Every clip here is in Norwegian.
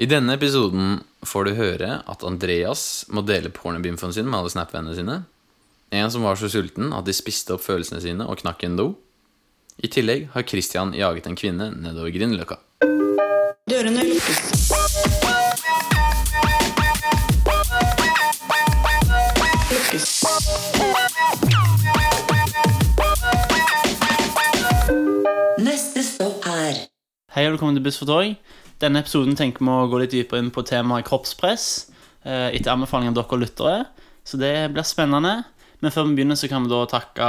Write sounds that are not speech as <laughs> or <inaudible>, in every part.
I denne episoden får du høre at Andreas må dele pornobimfoen sin med alle Snap-vennene sine. En som var så sulten at de spiste opp følelsene sine og knakk en do. I tillegg har Christian jaget en kvinne nedover Grünerløkka. Dørene lukkes. Lukkes. Neste stopp er Hei og velkommen til Buss for tog. Denne episoden tenker vi å gå litt dypere inn på temaet kroppspress eh, etter anbefaling av dere lyttere. Så det blir spennende. Men før vi begynner, så kan vi da takke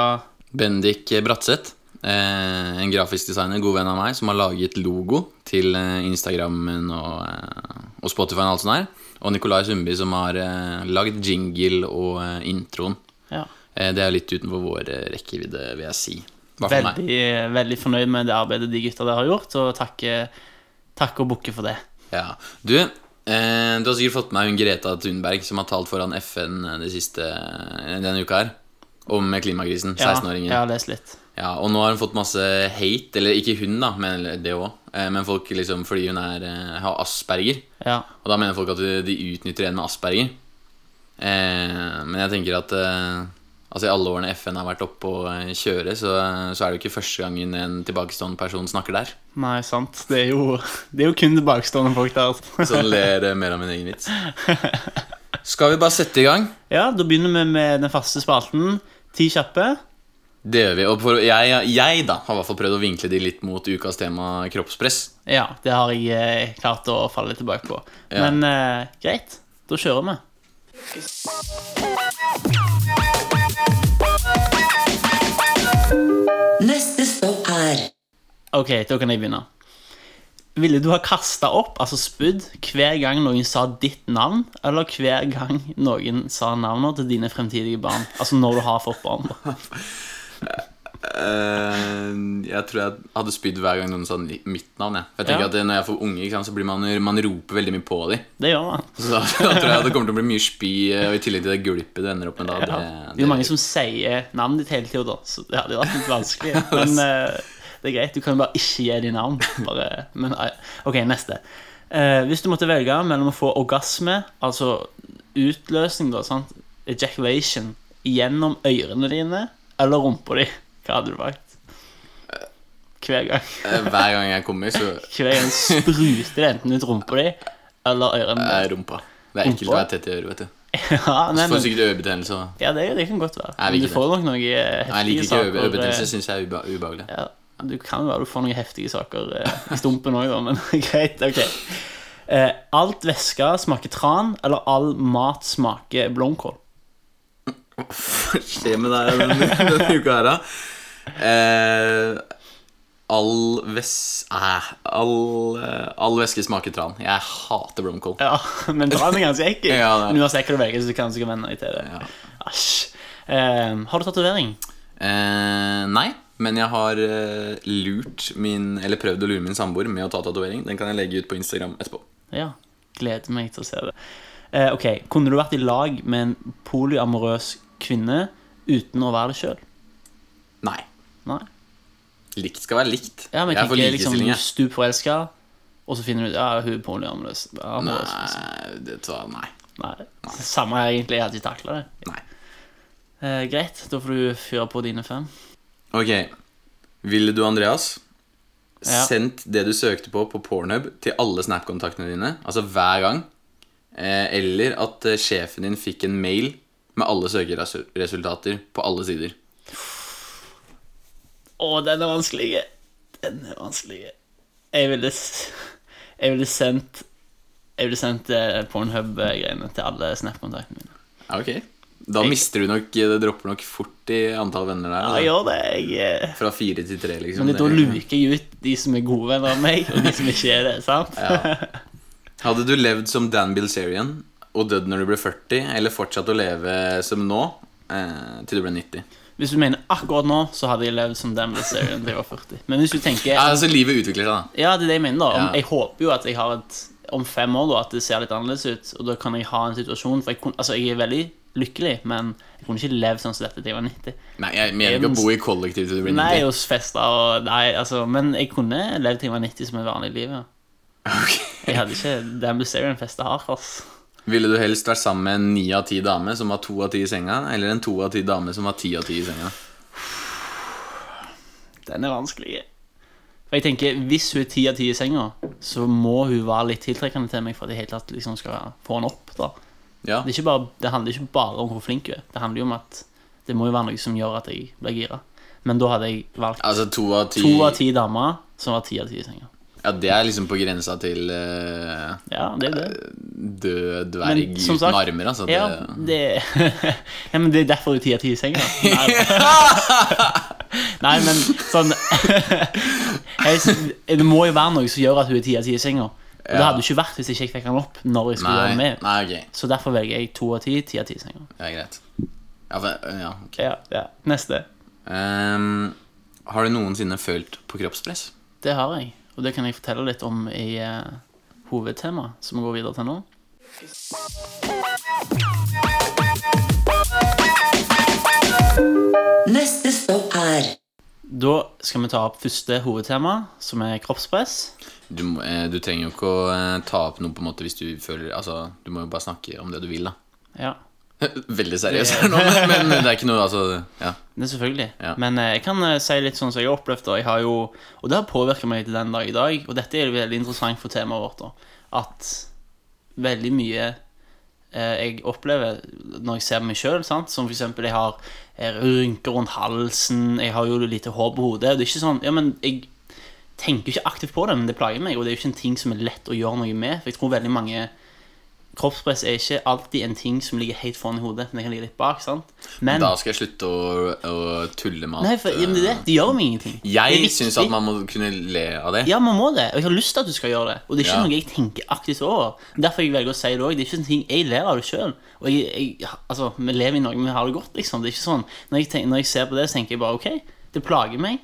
Bendik Bratseth, eh, en grafisk designer, god venn av meg, som har laget logo til eh, Instagrammen og, og Spotify og alt sånt her. Og Nikolai Sundby, som har lagd jingle og introen. ja, det er litt utenfor vår rekkevidde, vil jeg si. Veldig, veldig fornøyd med det arbeidet de gutta der har gjort, og takke, takke og bukke for det. Ja. Du, eh, du har sikkert fått med hun Greta Thunberg som har talt foran FN de siste, denne uka her. Om klimakrisen. 16-åringen. jeg har lest litt. Ja, og nå har hun fått masse hate, eller ikke hun, da, men det òg. Men folk liksom fordi hun er, eh, har asperger. Ja, Og da mener folk at de utnytter en med asperger. Eh, men jeg tenker at eh, altså i alle årene FN har vært oppe og eh, kjøre, så, så er det jo ikke første gangen en tilbakestående person snakker der. nei, sant. Det er jo, <laughs> det er jo kun tilbakestående folk der. <laughs> Så ler eh, mer av min egen vits. Skal vi bare sette i gang? <laughs> Ja, da begynner vi med den faste spalten. Ti kjappe. Det gjør vi. Og for, jeg, jeg da har i hvert fall prøvd å vinkle de litt mot ukas tema kroppspress. Ja, det har jeg eh, klart å falle tilbake på. Ja. Men eh, greit, da kjører vi. Ok, da kan jeg begynne. Ville du ha kasta opp, altså spydd, hver gang noen sa ditt navn, eller hver gang noen sa navnet til dine fremtidige barn? Altså når du har fått barn. Eh, jeg tror jeg hadde spydd hver gang noen sa mitt navn. Jeg, for jeg tenker Ja. at Når jeg får unge, sant, så blir man, man roper veldig mye på dem. Det gjør man. Så da, da tror jeg det kommer til å bli mye spy, og i tillegg til det gulpet du ender opp med da. Ja. Det, Det er jo mange som sier navnet ditt hele tida, så det hadde jo vært litt vanskelig. <laughs> Men eh, det er greit, du kan bare ikke gi dem navn. Bare, men, eh, ok, neste. Eh, hvis du måtte velge mellom å få orgasme, altså utløsning, da, sant? ejaculation, gjennom ørene dine eller rumpa di, hva hadde du valgt? Hver gang. Eh, Hver gang jeg kommer, så Hver gang spruter det enten ut rumpa di eller ørene dine. rumpa. Det er ekkelt å være tett i øret, vet du. <laughs> Ja, nei, Får sikkert ørebetennelse. ja det, det kan godt være. Men du får nok noen eh, Jeg liker ikke saker. Det eh, syns jeg er ubehagelig. Ja, du kan jo være du får noen heftige saker eh, i stumpen òg, men <laughs> greit. ok eh, Alt væske smaker tran, eller all mat smaker blomkål? Hva skjer med deg denne, denne uka her, da? Eh, all, ves eh, all, eh, all væske smaker tran. Jeg hater blomkål. Ja, men tran er ganske ekkel. <laughs> Ja, det er. Men uansett hva du velger, så kan du sikkert venne deg til det. Ja. Æsj. Eh, har du tatovering? Eh, nei, men jeg har eh, lurt min Eller prøvd å lure min samboer med å ta tatovering. Den kan jeg legge ut på Instagram etterpå. Ja. Gleder meg til å se det. Eh, ok, Kunne du vært i lag med en polyamorøs kvinne uten å være det sjøl? Nei. Nei. Likt skal være likt. Ja, men jeg er for likestilling. liksom likestilling, jeg. stup forelska, og så finner du ut ja, hun er polyamorøs. amorøs, liksom. Nei, det tror jeg nei. Nei. Samme egentlig. Jeg hadde ikke takla det. Nei. Eh, greit, da får du fyre på dine fem. Ok. Ville du, Andreas, Ja. sendt det du søkte på på Pornhub til alle Snap-kontaktene dine? Altså hver gang? Eh, eller at eh, sjefen din fikk en mail med alle søkeresultater på alle sider? Å, den er vanskelig. Den er vanskelig. Jeg ville, jeg ville sendt Jeg ville sendt eh, Pornhub-greiene til alle Snap-kontaktene mine. Ok. Da mister du nok Det dropper nok fort i antall venner der. Ja, altså. jeg gjør det. Jeg, eh, Fra fire til tre, liksom. men da luker jeg ut de som er gode venner av meg, og de som ikke er det. sant? Hadde du levd som Dan Bilzerian og dødd når du ble 40, eller fortsatt å leve som nå eh, til du ble 90? Hvis du mener akkurat nå, så hadde jeg levd som Dan Bilzerian til jeg var 40. Men hvis du tenker Ja, altså Livet utvikler seg, da. Ja, det er det jeg mener. da om, Ja. Jeg håper jo at jeg har et om fem år da at det ser litt annerledes ut. Og da kan jeg ha en situasjon For jeg, altså, jeg er veldig lykkelig, men jeg kunne ikke levd sånn som dette til jeg var 90. Nei, jeg mener ikke å bo i kollektiv til du blir 90. Nei, hos fester og Nei, altså Men jeg kunne levd til jeg var 90 som et vanlig liv. Ja. Jeg hadde ikke den busserien festa har, ass. Ville du helst vært sammen med en ni av ti dame som var to av ti i senga, eller en to av ti dame som var ti av ti i senga? Den er vanskelig. For jeg tenker, Hvis hun er ti av ti i senga, så må hun være litt tiltrekkende til meg for at jeg helt tatt liksom skal få henne opp. da Ja, det, bare, det handler ikke bare om hvor flink du er. Det handler jo om at det må jo være noe som gjør at jeg blir gira. Men da hadde jeg valgt altså to av ti to av ti damer som var ti av ti i senga. Ja, det er liksom på grensa til uh, Ja, det det. død dverg Men uten sagt- armer, altså. Det, Ja, det <laughs> ja, men det er derfor du er ti av ti i senga. Nei, <laughs> <laughs> Nei, men sånn Det må jo være noe som gjør at hun er ti av ti i senga. Og det hadde jo ikke vært hvis jeg ikke fikk den opp når jeg skulle gjøre nei, med. nei, ok. Så derfor velger jeg to av ti, ti av ti senger. Ja, greit. Ja, for, ja, ok. Ja, ja. Neste. Ehm, har du noensinne følt på kroppspress? Det har jeg, og det kan jeg fortelle litt om i uh, hovedtemaet som vi går videre til nå. Neste stopp er Da skal vi ta opp første hovedtema, som er kroppspress. Du, må- eh, du trenger jo ikke å eh, ta opp noe på en måte hvis du føler Altså, du må jo bare snakke om det du vil, da. Ja, <laughs> Veldig seriøst her nå, men, men det er ikke noe Altså, ja. det er selvfølgelig. Ja. Men eh, jeg kan si litt sånn som jeg har opplevd det. Og det har påvirket meg til den dag i dag. Og dette er veldig interessant for temaet vårt. da At veldig mye eh, jeg opplever når jeg ser meg sjøl, som f.eks. jeg har rynker rundt halsen, jeg har jo lite hår på hodet. Det er ikke sånn Ja, men jeg tenker ikke aktivt på det, men det plager meg, og det er jo ikke en ting som er lett å gjøre noe med. For jeg tror veldig mange Kroppspress er ikke alltid en ting som ligger helt foran i hodet, men det kan ligge litt bak. sant? Men Da skal jeg slutte å, å tulle med at Nei, for men det, det, det gjør meg ingenting. Jeg syns at man må kunne le av det. Ja, man må det. Og jeg har lyst til at du skal gjøre det. Og det er ikke Ja. noe jeg tenker aktivt over. Derfor jeg velger å si det òg. Det er ikke en ting jeg ler av det sjøl. Og jeg, jeg, altså, vi lever i Norge, vi har det godt, liksom. Det er ikke sånn Når jeg, tenker, når jeg ser på det, så tenker jeg bare OK, det plager meg,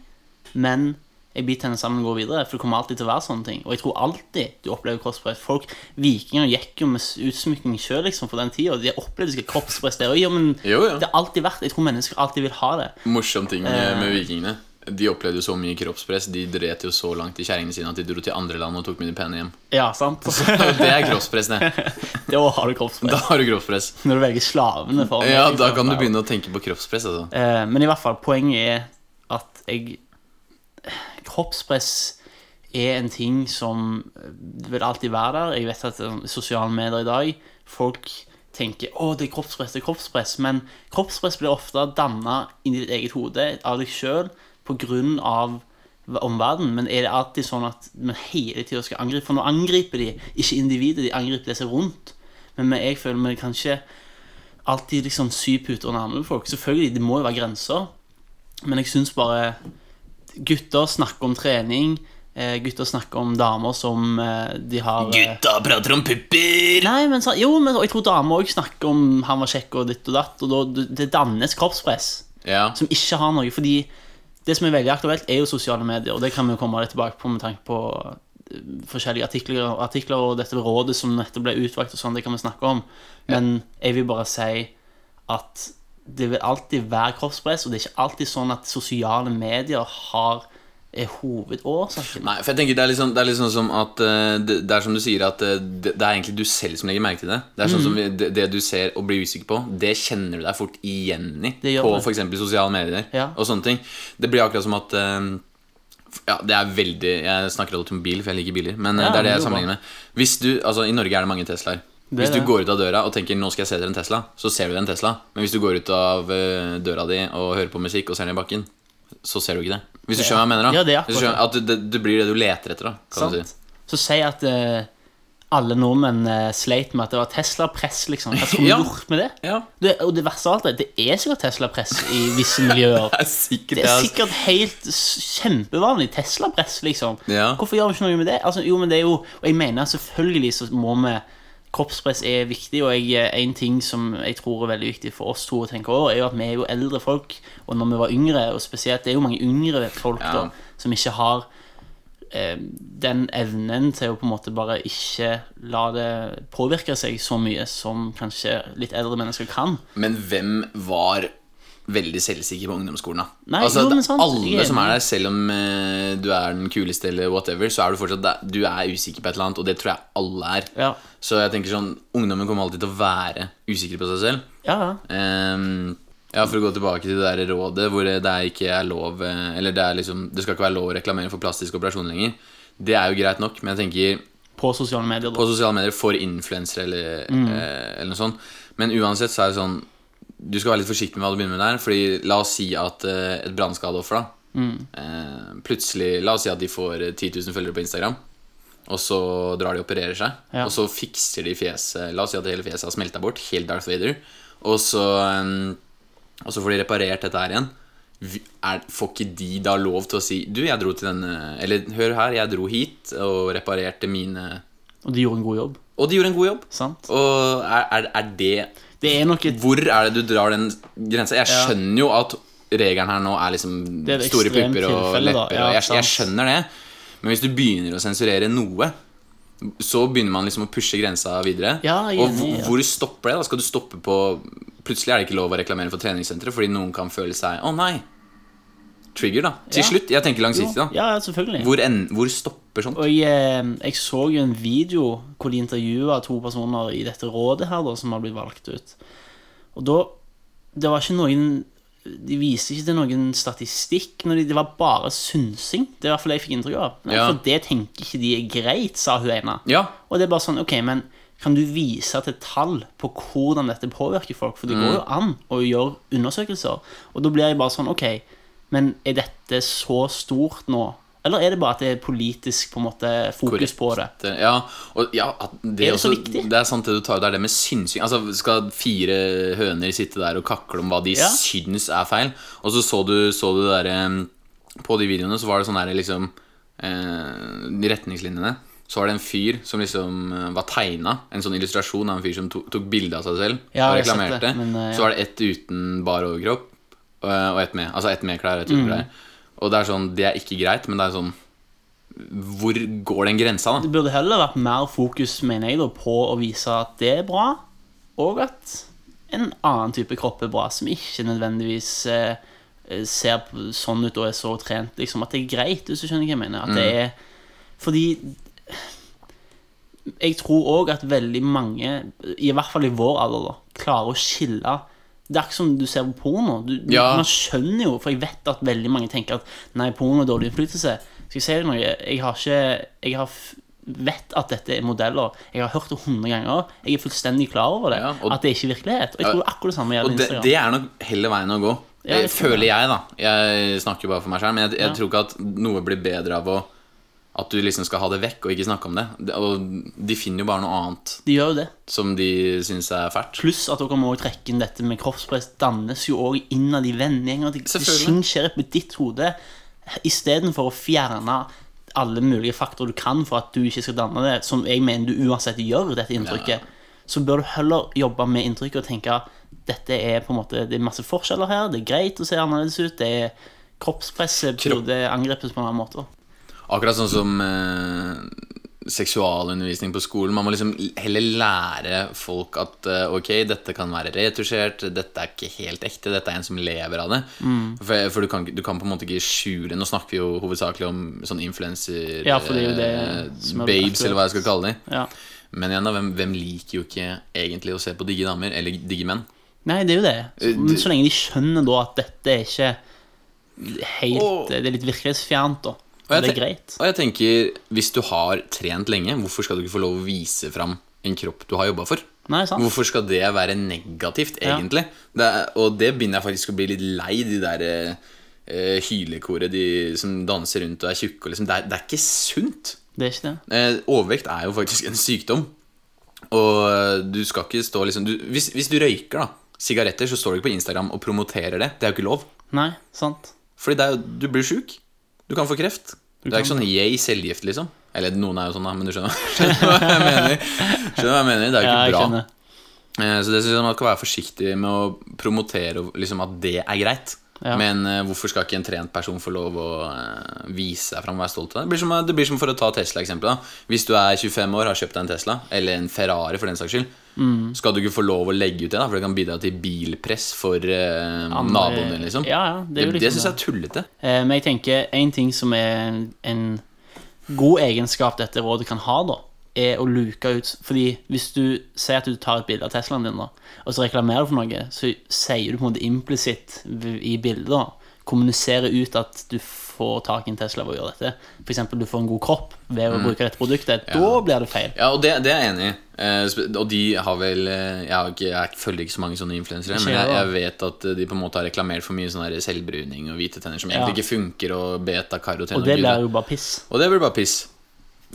men jeg biter henne sammen og går videre. For det kommer alltid til å være sånne ting. Og jeg tror alltid du opplever kroppspress. Folk, Vikinger gikk jo med utsmykning sjøl liksom, for den tida. De opplevde ikke kroppspress der. Og, ja, men Jo, ja. det har alltid vært Jeg tror mennesker alltid vil ha det. Morsom ting med, Eh. vikingene. De opplevde jo så mye kroppspress. De dret jo så langt i kjerringene sine at de dro til andre land og tok mine pene hjem. Ja, sant? <laughs> Det er kroppspress, det. <laughs> Da har du kroppspress. Da har du kroppspress. Når du velger slavene for Ja, da kan du begynne å tenke på kroppspress, altså. Eh, Men i hvert fall, poenget er at jeg Kroppspress er en ting som vil alltid være der. Jeg vet at eh, sosiale medier i dag Folk tenker 'Å, det er kroppspress', det er kroppspress. Men kroppspress blir ofte danna inni ditt eget hode av deg sjøl pga. omverdenen. Men er det alltid sånn at vi hele tida skal angripe? For nå angriper de ikke individet, de angriper det som er rundt. Men jeg føler vi kan ikke alltid liksom sy puter under armene på folk. Selvfølgelig, det må jo være grenser. Men jeg syns bare Gutter snakker om trening. Eh, gutter snakker om damer som eh, de har eh, Gutta prater om pupper! Nei, men så, Jo, men jeg tror damer òg snakker om han var kjekk og ditt og datt. Og da, det dannes kroppspress Ja. som ikke har noe. Fordi det som er veldig aktuelt, er jo sosiale medier. Og det kan vi jo komme litt tilbake på med tanke på forskjellige artikler, artikler og dette rådet som nettopp ble utvalgt og sånn. Det kan vi snakke om. Men jeg vil bare si at det vil alltid være kroppspress, og det er ikke alltid sånn at sosiale medier har er hovedårsaken. Nei, for jeg tenker det er litt sånn, det er litt sånn som at eh, det, det er som du sier at eh, det, det er egentlig du selv som legger merke til det. Det er sånn som Mm. vi, det, det du ser og blir usikker på, det kjenner du deg fort igjen i på f.eks. sosiale medier Ja. og sånne ting. Det blir akkurat som at eh, Ja, det er veldig Jeg snakker alltid om bil, for jeg liker biler, men Ja, det er det jeg sammenligner med. Hvis du, altså I Norge er det mange Teslaer. Hvis du går ut av døra og tenker 'nå skal jeg se etter en Tesla', så ser du en Tesla. Men hvis du går ut av eh, døra di og hører på musikk og ser ned i bakken, så ser du ikke det. Hvis du skjønner hva jeg mener? da Ja, det er skjønner, At det, det blir det du leter etter, da. Kan du Sant? si. Så si at uh, alle nordmenn uh, sleit med at det var Tesla-press, liksom. Hva skulle <laughs> vi gjort med det? Ja. det? Og det verste av alt er det er sikkert Tesla-press i visse miljøer. <laughs> Det er sikkert Det er sikkert helt kjempevanlig Tesla-press, liksom. Ja. Hvorfor gjør vi ikke noe med det? Altså, jo, men det er jo Og jeg mener selvfølgelig så må vi Kroppspress er viktig, og jeg, eh, en ting som jeg tror er veldig viktig for oss to å tenke over, er jo at vi er jo eldre folk, og når vi var yngre, og spesielt Det er jo mange yngre folk Ja. da som ikke har eh, den evnen til å på en måte bare ikke la det påvirke seg så mye som kanskje litt eldre mennesker kan. Men hvem var veldig selvsikker på ungdomsskolen. da Nei, altså, jo, sant, Alle som er der, selv om uh, du er den kuleste eller whatever, så er du fortsatt der. Du er usikker på et eller annet, og det tror jeg alle er. Ja, Så jeg tenker sånn Ungdommen kommer alltid til å være usikre på seg selv. ja. Ehm, ja, For å gå tilbake til det der rådet hvor det ikke er lov eh, Eller det liksom Det skal ikke være lov å reklamere for plastisk operasjon lenger. Det er jo greit nok, men jeg tenker På sosiale medier, på sosiale medier for influensere eller, eh, eller noe sånt. Men uansett så er det sånn Du skal være litt forsiktig med hva du begynner med der. Fordi la oss si at eh, et brannskadeoffer da eh, Plutselig La oss si at de får eh, 10 000 følgere på Instagram. Og så drar de og opererer seg. Ja. Og så fikser de fjeset La oss si at hele fjeset har smelta bort. Helt Darth Vader. Og så, eh, og så får de reparert dette her igjen. Er, får ikke de da lov til å si Du, jeg dro til denne Eller hør her, jeg dro hit og reparerte mine Og de gjorde en god jobb. Og de gjorde en god jobb. Sant? Og er, er, er det Det er nok et Hvor er det du drar den grensa? Jeg skjønner jo at regelen her nå er liksom er store pupper og lepper. Ja, jeg, jeg skjønner det. Men hvis du begynner å sensurere noe, så begynner man liksom å pushe grensa videre. Ja, og hvor, hvor stopper det? da? Skal du stoppe på Plutselig er det ikke lov å reklamere for treningssentre fordi noen kan føle seg Å, nei. Trigger, da. Til Ja. slutt. Jeg tenker langsiktig, da. Ja, selvfølgelig. Hvor, en, hvor stopper sånt? Og jeg, eh, jeg så jo en video hvor de intervjua to personer i dette rådet her da, som har blitt valgt ut. Og da Det var ikke noen De viste ikke til noen statistikk. Når de, det var bare synsing. Det er i hvert fall det jeg fikk inntrykk av. Ja. For det tenker ikke de er greit, sa hun ene. Ja. Og det er bare sånn, ok, men kan du vise til tall på hvordan dette påvirker folk? For det går jo an å gjøre undersøkelser. Og da blir jeg bare sånn, ok, men er dette så stort nå? Eller er det bare at det er politisk på en måte fokus på det? Det- Ja, og ja, det, Er det så også, viktig? det er sant det du tar det er det med synsing. Altså, skal fire høner sitte der og kakle om hva de Ja. syns er feil? Og så så du, så du der eh, På de videoene så var det sånn der liksom eh, De retningslinjene. Så var det en fyr som liksom eh, var tegna. En sånn illustrasjon av en fyr som tok, tok bilde av seg selv Ja, og reklamerte. det, men, ja. Så var det ett uten bar overkropp eh, og ett med. Altså ett med klær og ett uten Mm. Og det er sånn, det er ikke greit, men det er sånn Hvor går den grensa, da? Det burde heller vært mer fokus, mener jeg, da, på å vise at det er bra, og at en annen type kropp er bra, som ikke nødvendigvis eh, ser sånn ut og er så trent. Liksom, at det er greit, hvis du skjønner hva jeg mener. At det er Fordi jeg tror òg at veldig mange, i hvert fall i vår alder, da, klarer å skille det er ikke som du ser på porno. Du, Ja. Man skjønner jo, for jeg vet at veldig mange tenker at nei, porno er dårlig innflytelse. Skal jeg si deg noe? Jeg har ikke Jeg har vet at dette er modeller. Jeg har hørt det hundre ganger. Jeg er fullstendig klar over det. Ja, og- at det er ikke virkelighet. Og jeg tror akkurat det samme Og gjelder det, Instagram. det er nok heller veien å gå. Ja, Eh, jeg føler jeg, da. Jeg snakker jo bare for meg selv, men jeg, jeg tror ikke at noe blir bedre av å at du liksom skal ha det vekk og ikke snakke om det. Og de finner jo bare noe annet De gjør jo det. som de syns er fælt. Pluss at dere må også trekke inn dette med kroppspress. Dannes jo òg innad i vennegjenger. Selvfølgelig. skjer på ditt hode. Istedenfor å fjerne alle mulige faktorer du kan for at du ikke skal danne det, som jeg mener du uansett gjør, dette inntrykket, så bør du heller jobbe med inntrykket og tenke dette er på en måte Det er masse forskjeller her, det er greit å se annerledes ut, det er kroppspresset Kropp- burde angrepes på en annen måte. Akkurat sånn som eh, seksualundervisning på skolen. Man må liksom heller lære folk at eh, ok, dette kan være retusjert, dette er ikke helt ekte, dette er en som lever av det. For, for du, kan, du kan på en måte ikke skjule Nå snakker vi jo hovedsakelig om sånn influenser Ja, eh, babes, eller hva jeg skal kalle dem. Ja. Men igjen da, hvem, hvem liker jo ikke egentlig å se på digge damer, eller digge menn? Nei, det er jo det. Så, Eh, men så lenge de skjønner da at dette er ikke helt Og- Det er litt virkelighetsfjernt, da. Og det er greit. Og jeg tenker, hvis du har trent lenge, hvorfor skal du ikke få lov å vise fram en kropp du har jobba for? Nei, sant? Hvorfor skal det være negativt, Ja. egentlig? Det er, og det begynner jeg faktisk å bli litt lei, de der eh, hylekoret de som danser rundt og er tjukke. Liksom. Det, det er ikke sunt. Det er ikke det. Eh, overvekt er jo faktisk en sykdom. Og eh, du skal ikke stå liksom du, hvis, hvis du røyker da sigaretter, så står du ikke på Instagram og promoterer det. Det er jo ikke lov. Nei, sant. Fordi det jo- du blir sjuk. Du kan få kreft. det er ikke sånn yay, cellegift, liksom. Eller noen er jo sånn, da, men du skjønner, <laughs> <laughs> skjønner hva jeg mener. Skjønner hva jeg mener, Det er jo Ja, ikke jeg bra. skjønner. Eh, Så det synes jeg man skal være forsiktig med å promotere liksom, at det er greit. Ja. Men uh, hvorfor skal ikke en trent person få lov å uh, vise seg fram og være stolt av det? Blir, som, det blir som for å ta Tesla-eksempelet. Hvis du er 25 år, har kjøpt deg en Tesla, eller en Ferrari for den saks skyld, Mm. skal du ikke få lov å legge ut det, da, for det kan bidra til bilpress for uh, Andre- naboen din, liksom? Ja, ja, det det, det, syns jeg er tullete. Eh, Men jeg tenker en ting som er en, en god egenskap dette rådet kan ha, da, er å luke ut Fordi hvis du sier at du tar et bilde av Teslaen din, da, og så reklamerer du for noe, så sier du på en måte implisitt i bildet, da, kommuniserer ut at du får tak i en Tesla ved å gjøre dette. F.eks. du får en god kropp ved å bruke dette produktet. Da blir det feil. Ja, og det, det er jeg enig i. Eh, og de har vel eh, Jeg, har ikke, jeg følger ikke så mange sånne influensere, men jeg, jeg vet at eh, de på en måte har reklamert for mye sånn selvbruning og hvite tenner som Ja. egentlig ikke funker, og beta-karoten Og det blir jo bare piss. Og det blir bare piss.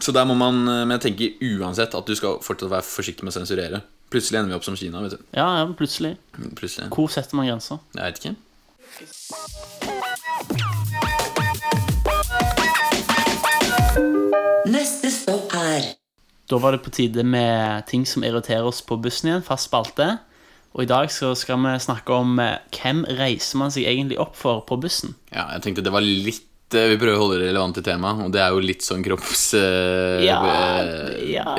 Så der må man eh, Men jeg tenker uansett at du skal fortsatt være forsiktig med å sensurere. Plutselig ender vi opp som Kina. vet du Ja, ja, plutselig. Plutselig. Hvor setter man grenser? Jeg vet ikke. Neste stopp er Da var det på tide med ting som irriterer oss på bussen igjen, fast spalte. Og i dag så skal vi snakke om eh, hvem reiser man seg egentlig opp for på bussen. Ja, jeg tenkte det var litt Vi prøver å holde det relevant til temaet, og det er jo litt sånn kroppsrelevant, Ja, ja.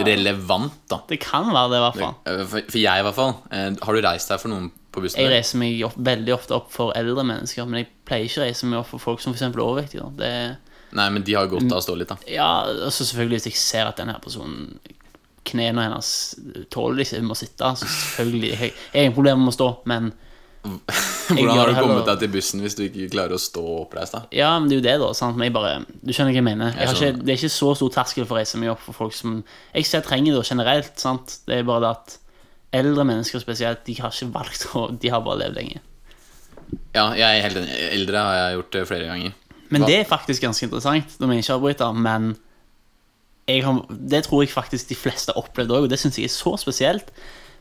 da. Det kan være det, i hvert fall. Eh, For, for jeg, i hvert fall. eh, Har du reist deg for noen på bussen? Jeg der? reiser meg opp, veldig ofte opp for eldre mennesker, men jeg pleier ikke å reise meg opp for folk som f.eks. er overvektige. Det, Nei, men de har godt av å stå litt, da. ja, altså selvfølgelig Hvis jeg ser at denne personen knærne hennes tåler ikke, hun må sitte, så selvfølgelig jeg har ingen problemer med å stå, men <laughs> Hvordan har du kommet deg til bussen hvis du ikke klarer å stå oppreist, da? Ja, men det er jo det, da. Sant? Men jeg bare, du skjønner hva jeg mener. Jeg ikke, det er ikke så stor terskel for å reise meg opp for folk som jeg ser trenger det generelt. sant? Det er bare det at eldre mennesker spesielt, de har ikke valgt å De har bare levd lenge. Ja, jeg er helt enig. Eldre har jeg gjort det flere ganger. Men Hva- det er faktisk ganske interessant, når vi ikke avbryter. Men har, det tror jeg faktisk de fleste har opplevd òg, og det syns jeg er så spesielt.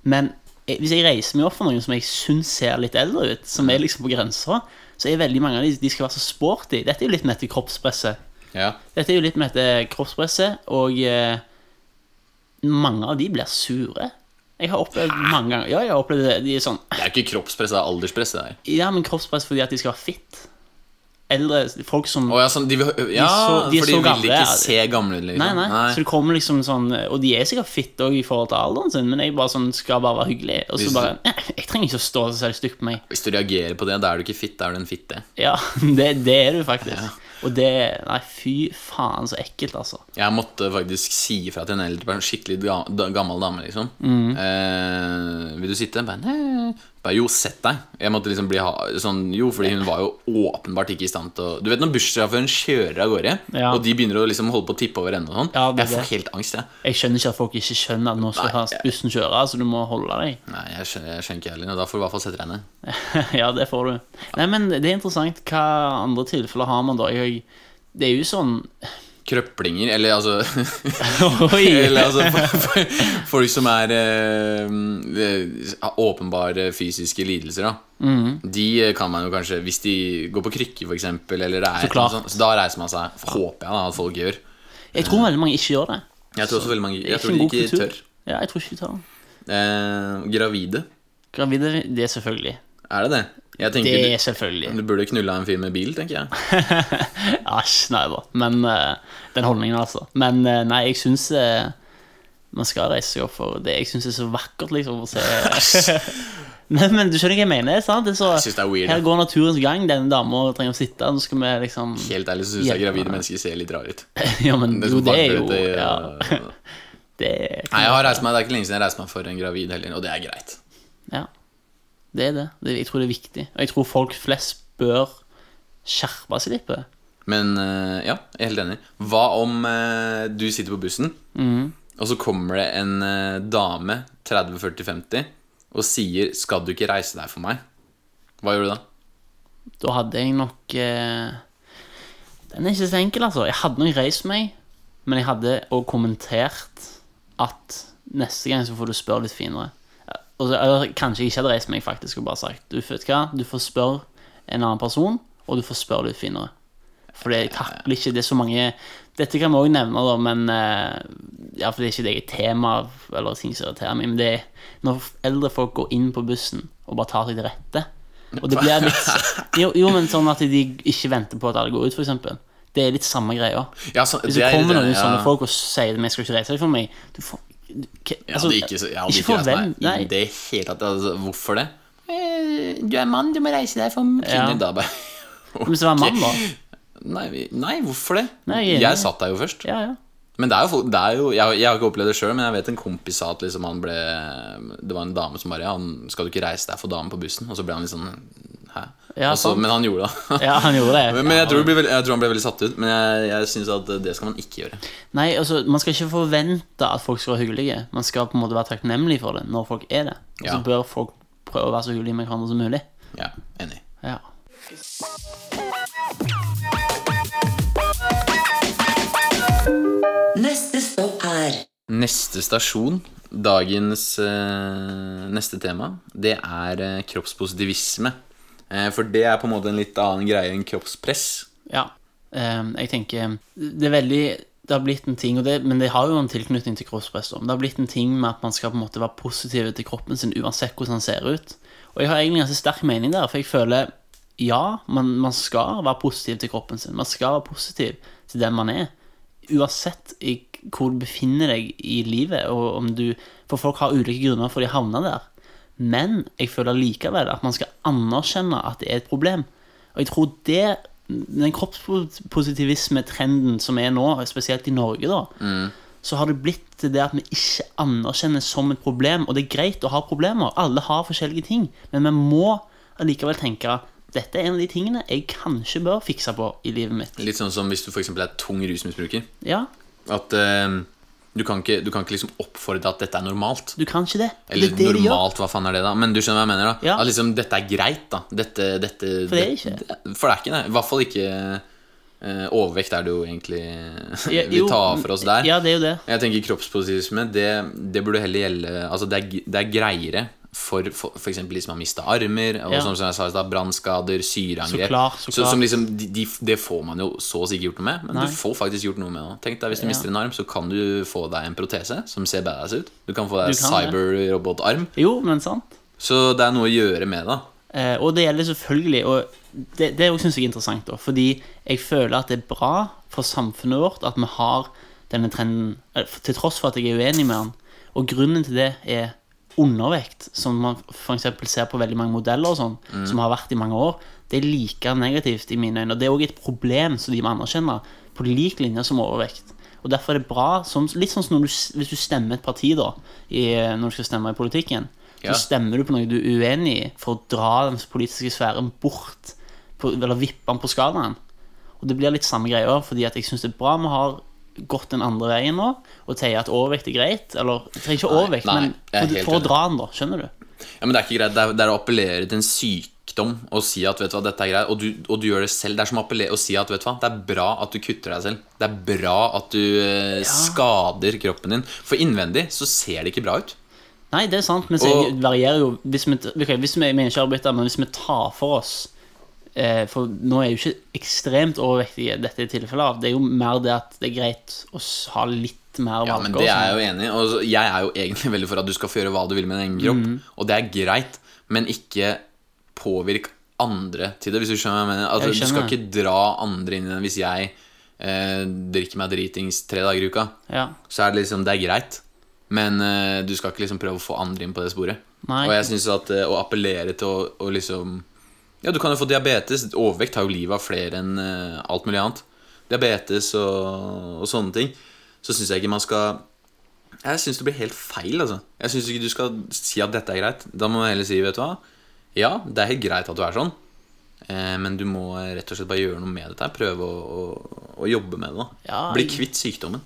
Men hvis jeg reiser meg opp for noen som jeg syns ser litt eldre ut, som er liksom på grensa, så er veldig mange av de de skal være så sporty. Dette er jo litt med dette kroppspresset. Ja. Dette er jo litt med dette kroppspresset, og eh, mange av de blir sure. Jeg har opplevd mange ganger Ja, jeg har opplevd det. De er sånn Det er ikke kroppspress, det er alderspress. det der Ja, men kroppspress fordi at de skal være fit. Eldre folk som oh, ja, sånn, de, ja, de så- de for de vil gamle, ikke se gamle ut, liksom. Nei, nei, Så det kommer liksom sånn Og de er sikkert fit òg i forhold til alderen sin, men jeg bare sånn skal bare være hyggelig. Og så du- bare «Nei, Jeg trenger ikke å stå så særlig stygt på meg. Hvis du reagerer på det, da er du ikke fit, da er du en fitte. Ja, <laughs> det, det er du faktisk. Og det Nei, fy faen, så ekkelt, altså. Jeg måtte faktisk si ifra til en eldre person, skikkelig gammel dame, liksom. Mm. Eh, vil du sitte? Bare, nei. Bare, jo, sett deg. Jeg måtte liksom bli sånn, Jo, fordi hun var jo åpenbart ikke i stand til å Du vet når bussjåføren kjører av gårde, Ja. og de begynner å liksom holde på å tippe over ende og sånn? Ja, jeg får helt angst, jeg. Jeg skjønner ikke at folk ikke skjønner at nå skal Nei, jeg- bussen kjøre, så du må holde deg. Nei, jeg skjønner, jeg skjønner ikke heller. Da får du i hvert fall sette deg ned. <laughs> ja, det får du. Nei, men det er interessant. Hva andre tilfeller har man da? Jeg, det er jo sånn Krøplinger, eller altså! <laughs> Eller altså Folk som er eh, eh, åpenbare fysiske lidelser, da. Mm. De kan man jo kanskje Hvis de går på krykker, eksempel, eller det er sånt, så da reiser man seg. Håper jeg da at folk gjør. Jeg tror veldig mange ikke gjør det. Jeg tror også veldig mange Jeg tror de ikke tør. Ja, jeg tror ikke de tør. Eh, gravide, Gravide, det er selvfølgelig. Er det det? Jeg Det er selvfølgelig. du, du burde knulla en fyr med bil, tenker jeg. <laughs> Æsj, nei da. Men uh, den holdningen, altså. Men uh, nei, jeg syns uh, man skal reise seg opp for det jeg syns er så vakkert, liksom, <laughs> Nei, men du skjønner hva jeg mener? sant? Det så, Jeg synes det er weird, Her går naturens gang. Denne dama trenger å sitte. Nå skal vi liksom Helt ærlig så syns jeg gravide mennesker ser litt rare ut. <laughs> Ja, men Det jo, det er jo det, ja, Det Nei, jeg har reist meg, Det er ikke lenge siden jeg reiste meg for en gravid heller, og det er greit. Ja, det er det. det. Jeg tror det er viktig. Og jeg tror folk flest bør skjerpe seg litt på det. Men eh, ja, jeg er helt enig. Hva om eh, du sitter på bussen, mm. og så kommer det en eh, dame, 30-40-50, og sier 'Skal du ikke reise deg for meg?' Hva gjør du da? Da hadde jeg nok Den er ikke så enkel, altså. Jeg hadde nok reist meg, men jeg hadde òg kommentert at neste gang så får du spørre litt finere. Og så, eller kanskje jeg ikke hadde reist meg faktisk og bare sagt Du vet hva, du får spørre en annen person, og du får spørre litt finere. For det takler ikke Det er så mange Dette kan vi òg nevne, da, men eh, Ja, for det er ikke det jeg er tema eller ting som irriterer meg, men det er når eldre folk går inn på bussen og bare tar seg til rette, Og det blir litt <laughs> jo, jo, men sånn at de ikke venter på at alle går ut, eksempel. Det er litt samme greia. Ja, så, Hvis det er- kommer noen ja. sånne folk og sier at vi skal ikke reise deg for meg du får, du, Jeg altså, hadde ikke, jeg hadde ikke, reist meg i det hele tatt. Altså, hvorfor det? Eh, Du er mann, du må reise deg for kvinner. Ja. Da bare <laughs> Men hvis det var mann, da? Nei, nei, hvorfor det? Nei, jeg jeg satt der jo først. Ja, ja. Men det er jo, det er jo jeg, jeg har ikke opplevd det sjøl, men jeg vet en kompis sa at liksom han ble Det var en dame som bare Ja, skal du ikke reise deg for dame på bussen? Og så ble han litt sånn Hæ? Ja, Også, men han gjorde det. ja, han gjorde det. <laughs> Men jeg tror, ble, jeg tror han ble veldig satt ut. Men jeg, jeg syns at det skal man ikke gjøre. Nei, altså, man skal ikke forvente at folk skal være hyggelige. Man skal på en måte være takknemlig for det når folk er det. Og så Ja. bør folk prøve å være så hyggelige med hverandre som mulig. Ja, enig. Ja. Neste stopp er Neste stasjon, dagens eh, neste tema, det er eh, kroppspositivisme. Eh, for det er på en måte en litt annen greie enn kroppspress. ja. Eh, jeg tenker Det er veldig Det har blitt en ting, det, men det har jo en tilknytning til kroppspress. Det har blitt en ting med at man skal på en måte være positiv til kroppen sin uansett hvordan den ser ut. Og jeg har egentlig en ganske sterk mening der, for jeg føler ja, man, man skal være positiv til kroppen sin. Man skal være positiv til den man er. Uansett hvor du befinner deg i livet, og om du For folk har ulike grunner for de havner der. Men jeg føler likevel at man skal anerkjenne at det er et problem. Og jeg tror det Den kroppspositivisme-trenden som er nå, spesielt i Norge, da, så har det blitt det at vi ikke anerkjenner som et problem. Og det er greit å ha problemer. Alle har forskjellige ting. Men vi må allikevel tenke dette er en av de tingene jeg kanskje bør fikse på i livet mitt. Litt sånn som hvis du f.eks. er tung rusmisbruker. Ja, At eh, du, kan ikke, du kan ikke liksom oppfordre at dette er normalt. du kan ikke det. Eller det normalt, hva faen er det, da? Men du skjønner hva jeg mener, da? Ja. At liksom dette er greit, da. Dette, dette For det er ikke. det- for det er ikke det. I hvert fall ikke uh, overvekt er det jo egentlig Ja, <laughs> vi tar for oss der. Ja, det er jo det. Jeg tenker kroppspositivisme, det, det burde heller gjelde Altså, det er, det er greiere for, eksempel de som har mista armer, og Ja. som, som jeg sa i stad, brannskader, syreangrep. Så klar, så klart. som liksom, de, de, det får man jo så å si ikke gjort noe med, men Nei. du får faktisk gjort noe med det. Tenk deg, Hvis du Ja. mister en arm, så kan du få deg en protese som ser badass ut. Du kan få deg cyberrobotarm. Jo, men sant. Så det er noe å gjøre med det. Eh, og det gjelder selvfølgelig Og det, det syns jeg er interessant, da, fordi jeg føler at det er bra for samfunnet vårt at vi har denne trenden, eh, til tross for at jeg er uenig med den. Og grunnen til det er undervekt, som man f.eks. ser på veldig mange modeller og sånn, som har vært i mange år. Det er like negativt i mine øyne. Og det er òg et problem som de må anerkjenne, på lik linje som overvekt. Og Derfor er det bra, som, litt sånn som du, hvis du stemmer et parti da i, når du skal stemme i politikken, Ja. så stemmer du på noe du er uenig i, for å dra den politiske sfæren bort, på, eller vippe den på skalaen. Og det blir litt samme greia, fordi at jeg syns det er bra vi har gått den andre veien nå, og sier at overvekt er greit. Eller trenger ikke overvekt, nei, men er for, for å dra den, da. Skjønner du? Ja, Men det er ikke greit. Det er, det er å appellere til en sykdom og si at vet du hva, dette er greit, og du, og du gjør det selv. Det er som å si at vet du hva, det er bra at du kutter deg selv. Det er bra at du eh, skader kroppen din. For innvendig så ser det ikke bra ut. Nei, det er sant, men så varierer jo Hvis vi, okay, hvis vi, vi ikke arbeider, men hvis vi tar for oss For nå er jo ikke ekstremt overvektig dette tilfellet av. Det er jo mer det at det er greit å ha litt mer Ja, men det er jeg sånn. jo enig i. Og jeg er jo egentlig veldig for at du skal få gjøre hva du vil med din egen kropp. Og det er greit, men ikke påvirk andre til det, hvis du skjønner hva jeg mener. Altså, Jeg du skal ikke dra andre inn i den. Hvis jeg eh, drikker meg dritings tre dager i uka, Ja. så er det liksom Det er greit. Men eh, du skal ikke liksom prøve å få andre inn på det sporet. Nei. Og jeg synes at eh, å appellere til å, å liksom Ja, du kan jo få diabetes. Overvekt tar jo livet av flere enn eh, alt mulig annet. Diabetes og, og sånne ting. Så syns jeg ikke man skal Jeg syns det blir helt feil, altså. Jeg syns ikke du skal si at dette er greit. Da må man heller si, vet du hva Ja, det er helt greit at du er sånn, eh, men du må rett og slett bare gjøre noe med dette. Prøve å, å, å jobbe med det. Ja, Bli jeg- kvitt sykdommen.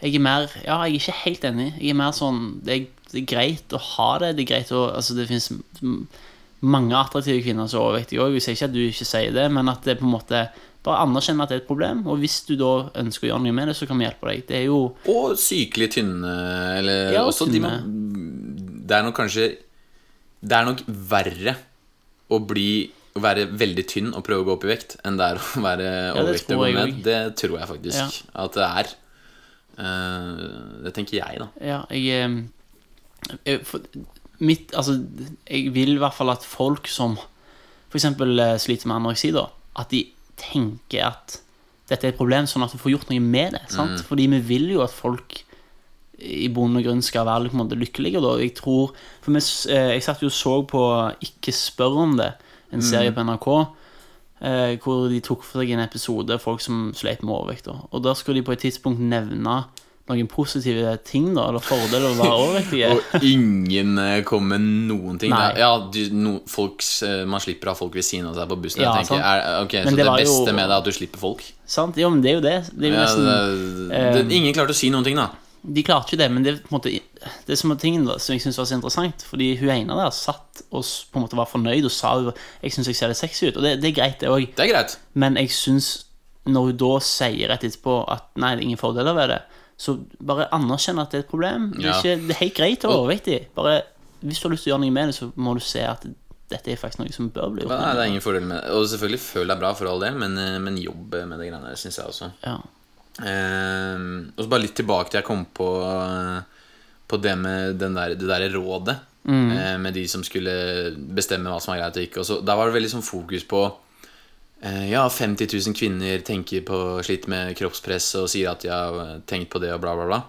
Jeg er mer Ja, jeg er ikke helt enig. Jeg er mer sånn Det er, det er greit å ha det. Det er greit å Altså, det fins mange attraktive kvinner som er overvektige òg. Jeg sier ikke at du ikke sier det, men at det på en måte Bare anerkjenne at det er et problem. Og hvis du da ønsker å gjøre noe med det, så kan vi hjelpe deg. Det er jo Og sykelig tynne, eller Ja, og tynne. de må, Det er nok kanskje Det er nok verre å bli å være veldig tynn og prøve å gå opp i vekt enn det er å være overvektig overvektig og gå ned. Det tror jeg faktisk Ja. at det er. Eh, det tenker jeg, da. Ja, jeg, eh, jeg for, mitt, altså, jeg vil i hvert fall at folk som eksempel eh, sliter med anoreksi, da, at de tenker at dette er et problem, sånn at du får gjort noe med det. Sant? Fordi vi vil jo at folk i bunn og grunn skal være på en måte lykkelige. Da. Jeg tror, for vi, eh, jeg satt jo og så på Ikke spør om det, en serie på NRK, eh, hvor de tok for seg en episode folk som sleit med overvekt. Og der skulle de på et tidspunkt nevne noen positive ting, da, eller fordeler å være overvektig? Og ingen kommer kom med noen ting. Nei. Ja, du, no, folks, eh, Man slipper å ha folk ved siden av seg på bussen. Ja, er, ok, Men Så det det, beste jo- med det er at du slipper folk? Sant? Jo, men det er jo det. Det er jo Ja, nesten, det, det, um, ingen klarte å si noen ting, da. De klarte ikke det, men det, på en måte, det som var tingen da, som jeg syns var så interessant Fordi hun ene der satt og på en måte var fornøyd og sa Jeg syns jeg ser litt sexy ut. Og det, det er greit, det òg. Men jeg syns når hun da sier rett etterpå at nei, det er ingen fordeler ved det, så bare anerkjenn at det er et problem. Det er, ikke, det er helt greit å være overvektig. Bare hvis du har lyst til å gjøre noe med det, så må du se at dette er faktisk noe som bør bli gjort. Nei, det er ingen fordel med det. Og selvfølgelig føl deg bra for all del, men, eh, men jobb med det greiene der, syns jeg også. Ja. Eh, og så bare litt tilbake til jeg kom på eh, På det med den der, det der rådet eh, Med de som skulle bestemme hva som var greit og ikke og så, Der var det veldig sånn fokus på Ja, 50 000 kvinner tenker på slitt med kroppspress Og sier at de har eh, tenkt på det og bla bla bla.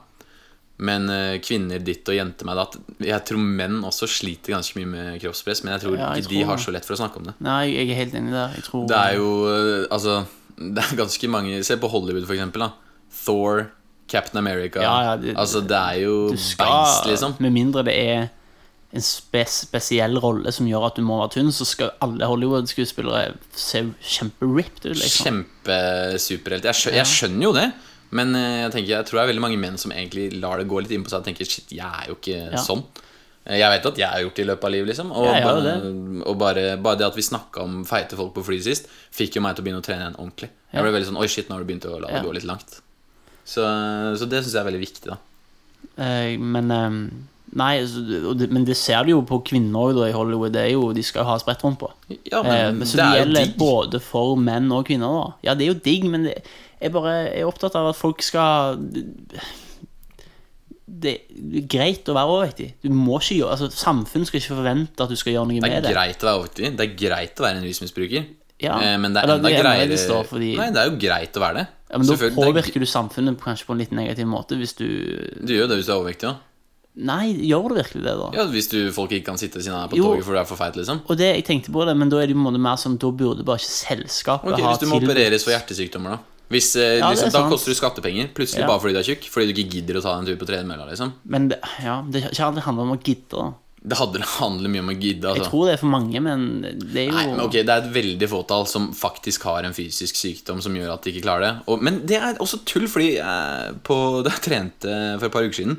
Men eh, kvinner ditt og jenter meg datt Jeg tror menn også sliter ganske mye med kroppspress Men jeg tror Ja, jeg ikke de har så lett for å snakke om det. Nei, jeg er helt enig der. Tror det er jo eh, Altså Det er ganske mange Se på Hollywood for eksempel da. Thor, Captain America. Ja, ja, det- Altså det er jo skal, beist liksom. Med mindre det er en spes spesiell rolle som gjør at du må være tynn, så skal alle Hollywood-skuespillere se kjemperipped ut, liksom. Kjempesuperhelt. Jeg, skjø jeg skjønner jo det Men eh, jeg tenker Jeg tror det er veldig mange menn som egentlig lar det gå litt inn på seg Og tenker, shit, jeg er jo ikke Ja. sånn. Eh, Jeg vet at jeg har gjort det i løpet av livet liksom Og, Ja, bare, og bare, bare det at vi snakket om feite folk på flyet sist Fikk jo meg til å begynne å trene igjen ordentlig. Jeg ble veldig sånn, oi shit, nå har du begynt å la det Ja. gå litt langt. Så, så det synes jeg er veldig viktig da. Eh, men eh, Nei, så- og det, men det ser du jo på kvinner da, i Hollywood. Det er jo, de skal jo ha sprettrumpa. Ja, Eh, men men så det det er gjelder digg både for menn og kvinner. da Ja, det er jo digg, men det, jeg bare er opptatt av at folk skal Det er greit å være overvektig. Du må ikke gjøre altså, Samfunnet skal ikke forvente at du skal gjøre noe Det med er det. greit å være overvektig. Det er greit å være en rusmisbruker. Ja. Eh, Men det er enda det er greiere da, fordi- Nei, det er jo greit å være det. Ja, men Da påvirker det er- du samfunnet kanskje på en litt negativ måte hvis du Du gjør jo det hvis du er overvektig òg. Nei, gjør du virkelig det, da? Ja, hvis du, folk ikke kan sitte ved siden av deg på Jo. toget fordi du er for feit, liksom. Og det, jeg tenkte på det, men da er det jo mer sånn Da burde bare ikke selskapet Ok, ha Hvis du må opereres for hjertesykdommer, da. Hvis, eh, Ja, liksom, da koster du skattepenger. Plutselig Ja. bare fordi du er tjukk. Fordi du ikke gidder å ta en tur på tredemølla, liksom. Men det, ja, det ikke aldri handlet om å gidde. da Det hadde handler mye om å gidde, Jeg altså. tror det er for mange, men det er jo Nei, men ok, Det er et veldig fåtall som faktisk har en fysisk sykdom som gjør at de ikke klarer det. Og, men det er også tull, fordi jeg, på, da jeg trente for et par uker siden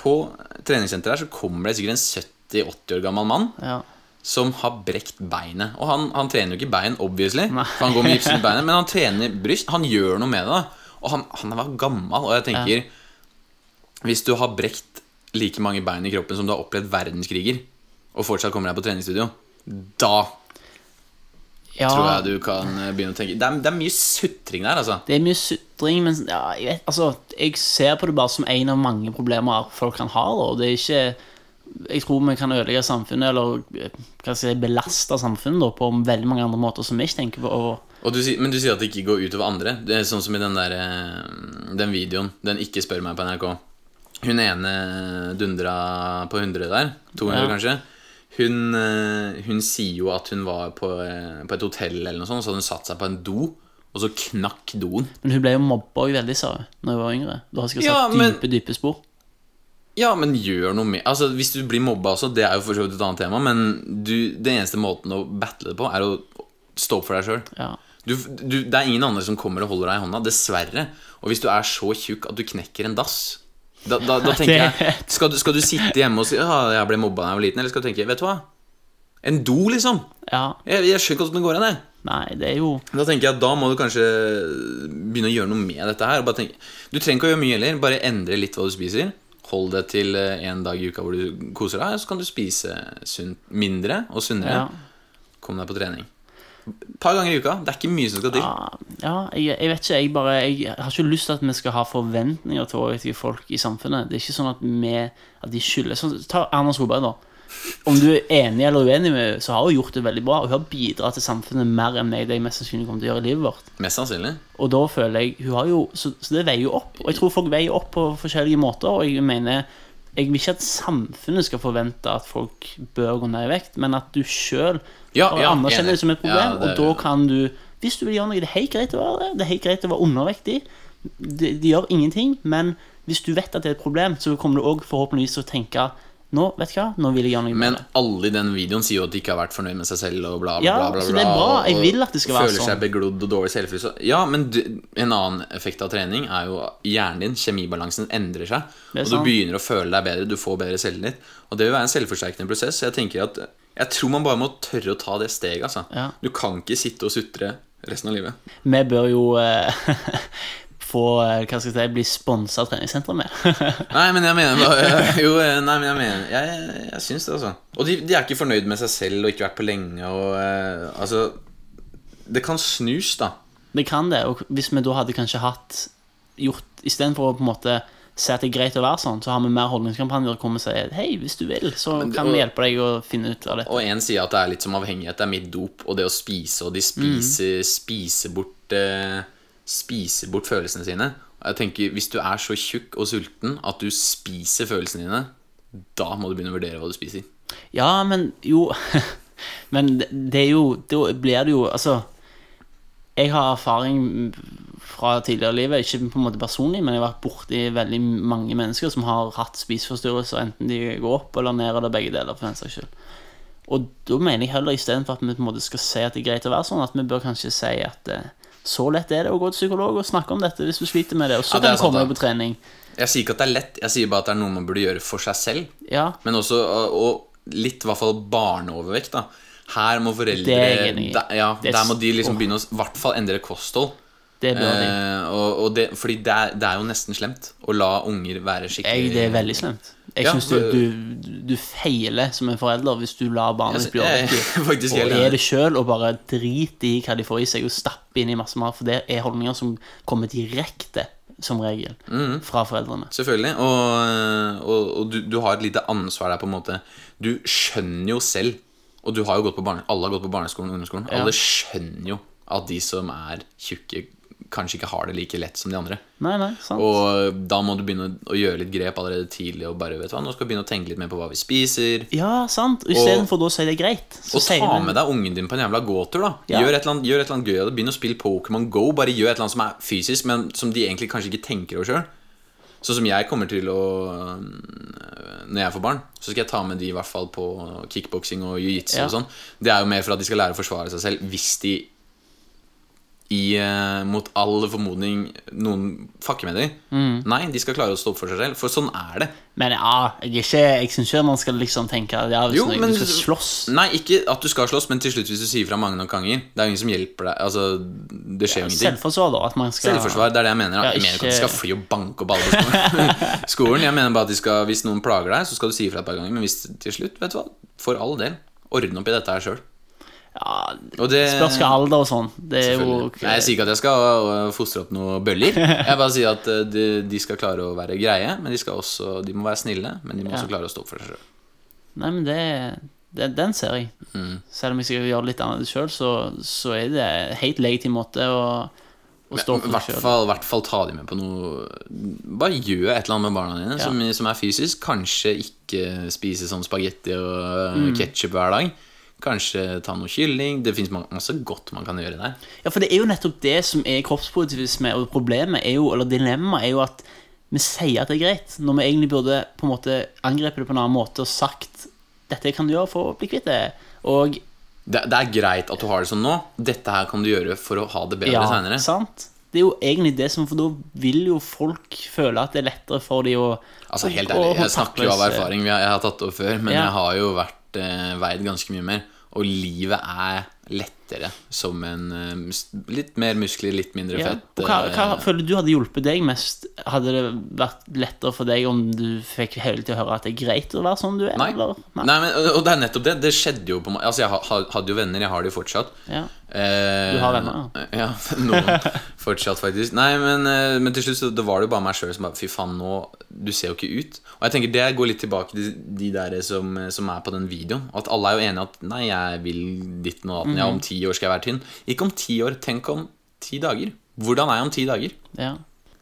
På treningssenteret her så kommer det sikkert en 70-80 år gammel mann ja. som har brekt beinet. Og han, han trener jo ikke bein, obviously, for han går med gips i <laughs> beinet, men han trener bryst. Han gjør noe med det. da Og han, han var gammel, og jeg tenker Hvis du har brekt like mange bein i kroppen som du har opplevd verdenskriger, og fortsatt kommer deg på treningsstudio, da ja, tror jeg du kan eh, begynne å tenke Det er, det er mye sutring der, altså. Det er mye sutring, men ja, jeg, vet, altså, jeg ser på det bare som en av mange problemer folk kan ha. Da. Det er ikke Jeg tror vi kan ødelegge samfunnet, eller eh, hva si, belaste samfunnet da, på veldig mange andre måter som vi ikke tenker på. Og, Og du, men du sier at det ikke går utover andre. Det er sånn som i den der eh, Den videoen. Den Ikke spør meg på NRK. Hun ene dundra på 100 der. 200 Ja. kanskje. Hun, eh, hun sier jo at hun var på, eh, på et hotell eller noe sånt, så hadde hun satt seg på en do, og så knakk doen. men hun ble jo mobba veldig, sa hun, da hun var yngre. Du har sikkert Ja, satt men- dype, dype spor. Ja, men gjør noe med Altså, Hvis du blir mobba også, det er jo for så vidt et annet tema, men du, den eneste måten å battle det på, er å stå opp for deg sjøl. Ja. Det er ingen andre som kommer og holder deg i hånda, dessverre. Og hvis du er så tjukk at du knekker en dass Da, da, da tenker jeg <laughs> skal du, skal du sitte hjemme og si Ja, jeg ble mobba da jeg var liten? Eller skal du tenke Vet du hva? En do, liksom. ja. Jeg, jeg skjønner ikke hvordan det går an, jeg. Nei, det er jo Da tenker jeg at da må du kanskje begynne å gjøre noe med dette her. tenke, du trenger ikke å gjøre mye heller. Bare endre litt hva du spiser. Hold det til eh, en dag i uka hvor du koser deg, så kan du spise sunt, mindre og sunnere. Ja. Kom deg på trening. Et par ganger i uka. Det er ikke mye som skal til. Ja, ja jeg, jeg vet ikke. Jeg, bare, jeg har ikke lyst til at vi skal ha forventninger til overvektige folk i samfunnet. Det er ikke sånn at vi at de skylder så, Ta Erna Solberg, da. om du er enig eller uenig med så har hun gjort det veldig bra. Og hun har bidratt til samfunnet mer enn meg det jeg mest sannsynlig kommer til å gjøre i livet vårt. Mest sannsynlig. Og da føler jeg hun har jo, så, så det veier jo opp. Og jeg tror folk veier opp på forskjellige måter. Og jeg mener Jeg vil ikke at samfunnet skal forvente at folk bør gå ned i vekt, men at du sjøl Ja, ja, anerkjenner det som et problem. Ja, er- Og da kan du Hvis du vil gjøre noe, det er helt greit å være det. Det er helt greit å være undervektig. Det, det gjør ingenting, men hvis du vet at det er et problem, så kommer du òg forhåpentligvis til å tenke Nå, vet du hva, nå vil jeg gjøre noe Men med det. alle i den videoen sier jo at de ikke har vært fornøyd med seg selv. Og bla, bla, Ja, bla, bla, så det er bla, bra. Jeg og vil at det skal være føler sånn. seg beglodd og dårlig selvfølelse. Ja, men du, en annen effekt av trening er jo hjernen din, kjemibalansen, endrer seg. Det er Og du sant. begynner å føle deg bedre, du får bedre selvtillit. Og det vil være en selvforsterkende prosess. Så jeg tenker at Jeg tror man bare må tørre å ta det steget, altså. Ja. Du kan ikke sitte og sutre resten av livet. Vi bør jo eh, <laughs> få eh, hva skal jeg si, bli sponsa av treningssenteret med. <laughs> Nei, men jeg mener bare <laughs> Jo, eh, nei, men jeg mener Jeg, jeg, syns det, altså. Og de, de er ikke fornøyd med seg selv og ikke vært på lenge og uh, Altså Det kan snus, da. Det kan det, og hvis vi da hadde kanskje hatt gjort Istedenfor å på en måte si at det er greit å være sånn, så har vi mer holdningskampanjer hvor vi sier hei, hvis du vil, så det- kan vi hjelpe deg å finne ut av dette. Og en sier at det er litt som avhengighet. Det er mitt dop og det å spise, og de spiser, spiser bort eh, Spiser bort følelsene sine. Og jeg tenker, Hvis du er så tjukk og sulten at du spiser følelsene dine, da må du begynne å vurdere hva du spiser. Ja, men jo <laughs> Men det, er jo Da blir det jo Altså, jeg har erfaring fra tidligere i livet, ikke på en måte personlig, men jeg har vært borti veldig mange mennesker som har hatt spiseforstyrrelser, enten de går opp eller ned, eller begge deler, for den saks skyld. Og da mener jeg heller, istedenfor at vi på en måte skal si at det er greit å være sånn, at vi bør kanskje si at eh, så lett er det å gå til psykolog og snakke om dette hvis du sliter med det, og så Ja, det kan du komme sant, på trening. Jeg sier ikke at det er lett, jeg sier bare at det er noe man burde gjøre for seg selv. Ja, Men også og, litt i hvert fall barneovervekt. da Her må foreldre er der, ja, er der må de liksom begynne å i hvert fall endre kosthold. det bør de. Eh, og, og det, fordi det er, det er jo nesten slemt å la unger være skikkelig Jeg, det er veldig slemt. Jeg Ja, du, du, du feiler som en forelder hvis du lar barnet ditt bli er overvektig. Og er det sjøl og bare driter i hva de får i seg, og stapper inn i masse mer. For det er holdninger som kommer direkte, som regel, mm. fra foreldrene. Selvfølgelig. Og, og, og du, du har et lite ansvar der, på en måte. Du skjønner jo selv Og du har jo gått på barne, alle har gått på barneskolen og ungdomsskolen. Ja. Alle skjønner jo at de som er tjukke, kanskje ikke har det like lett som de andre. Nei, nei, sant. Og da må du begynne å gjøre litt grep allerede tidlig. Og bare, vet du hva, Nå skal vi begynne å tenke litt mer på hva vi spiser. Ja, sant. Istedenfor da å si det er greit, så Og ta vi med deg ungen din på en jævla gåtur. da Ja. gjør, et eller annet, gjør et eller annet gøy av det. Begynn å spille Pokémon Go. Bare gjør et eller annet som er fysisk, men som de egentlig kanskje ikke tenker over sjøl. Sånn som jeg kommer til å øh, Når jeg får barn, så skal jeg ta med de i hvert fall på kickboksing og jiu-jitsu Ja. og sånn. Det er jo mer for at de skal lære å forsvare seg selv hvis de i, eh, mot all formodning noen fucker med dem. Mm. Nei, de skal klare å stå opp for seg selv. For sånn er det. Men ja, jeg, ikke, jeg syns ikke man skal liksom tenke ja, hvis Jo, noe- men- du skal slåss. Nei, ikke at du skal slåss, men til slutt hvis du sier fra mange nok ganger Det er jo ingen som hjelper deg. Altså, det skjer jo ingenting. Selvforsvar, da. At man skal Selvforsvar, det er det jeg mener. da. Ja, Jeg mener ikke at de skal fly og banke opp alle på skolen. <laughs> skolen. Jeg mener bare at de skal, hvis noen plager deg, så skal du si ifra et par ganger. Men hvis til slutt, vet du hva, for all del, ordne opp i dette her sjøl. Ja, Og det Spørs hva alder og sånn. Det er jo okay. Nei, Jeg sier ikke at jeg skal øh, fostre opp noen bøller. <laughs> Jeg bare sier at øh, de, de skal klare å være greie, men de skal også De må være snille, men de må Ja. også klare å stå opp for seg sjøl. Nei, men det, det Den ser jeg. Mm. Selv om jeg skal gjøre litt annerledes sjøl, så, så er det en helt legitim måte å, å stå I for seg sjøl. fall, hvert fall ta de med på noe Bare gjør et eller annet med barna dine Ja. som, som er fysisk. Kanskje ikke spise sånn spagetti og Mm. mm. ketsjup hver dag. Kanskje ta noe kylling. Det fins masse godt man kan gjøre der. Ja, for det er jo nettopp det som er kroppspositivisme, og problemet er jo, eller dilemmaet er jo at vi sier at det er greit, når vi egentlig burde på en måte angrepet det på en annen måte og sagt dette kan du gjøre for å bli kvitt det. Og Det, det er greit at du har det sånn nå. Dette her kan du gjøre for å ha det bedre ja, seinere. Det er jo egentlig det som For da vil jo folk føle at det er lettere for dem å Altså Helt ærlig, jeg snakker jo av erfaring. Jeg jeg har tatt det opp før, men Ja. jeg har jo vært eh, veid ganske mye mer. Og livet er lettere som en eh, litt mer muskler, litt mindre Ja. fett. Og hva, hva eh, føler du hadde hjulpet deg mest? Hadde det vært lettere for deg om du fikk hele tiden høre at det er greit å være sånn du er? Nei. Eller? Nei, men, og det er nettopp det. Det skjedde jo på meg. Altså, jeg ha- ha- hadde jo venner, jeg har det jo fortsatt. Ja. Eh, Du har venner, <laughs> Ja, noen fortsatt, faktisk. Nei, men, eh, men til slutt så det var det jo bare meg sjøl som bare Fy faen, nå Du ser jo ikke ut. Og jeg tenker det går litt tilbake til de der som, som er på den videoen. At alle er jo enige at Nei, jeg vil ditt og datten. Ja, Mhm. om ti år skal jeg være tynn. Ikke om ti år. Tenk om ti dager. Hvordan er jeg om ti dager? ja.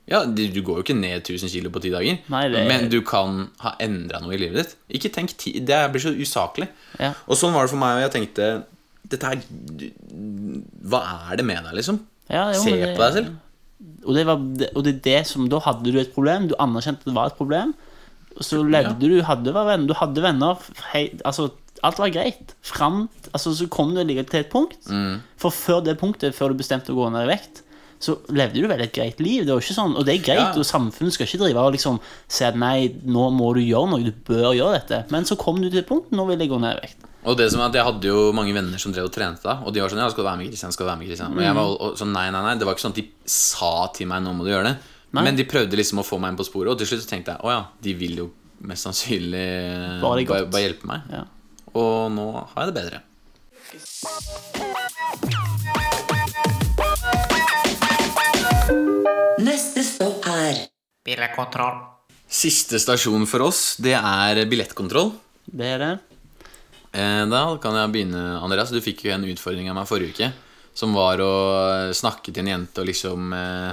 Ja, du, du går jo ikke ned 1000 kilo på ti dager. Nei, det- Men du kan ha endra noe i livet ditt. Ikke tenk ti Det blir så usaklig. Ja. Og sånn var det for meg, og jeg tenkte Dette her Hva er det med deg, liksom? Ja, jo, Se det- på deg selv. Og det, var, og det er det som Da hadde du et problem. Du anerkjente at det var et problem. Og så levde du, hadde venner, du hadde venner hei, Altså, alt var greit. Fram Altså, så kom du likevel til et punkt. Mm. For før det punktet, før du bestemte å gå ned i vekt, så levde du vel et greit liv. Det var ikke sånn, Og det er greit, Ja. og samfunnet skal ikke drive og liksom si at nei, nå må du gjøre noe, du bør gjøre dette. Men så kom du til et punkt, nå vil jeg gå ned i vekt. Og det som er at Jeg hadde jo mange venner som drev og trente da Og de var sånn Ja, skal du være med, Kristian? Skal du være med, Kristian? Og jeg var og, sånn Nei, nei, nei. Det var ikke sånn at de sa til meg Nå må du gjøre det. Nei. Men de prøvde liksom å få meg inn på sporet, og til slutt så tenkte jeg å ja, de vil jo mest sannsynlig Bare bare, hjelpe meg. Ja. Og nå har jeg det bedre. Neste stopp er Billettkontroll. Siste stasjon for oss, det er billettkontroll. Det er det. Eh, Da kan jeg begynne, Andreas. Du fikk jo en utfordring av meg forrige uke. Som var å snakke til en jente og liksom eh,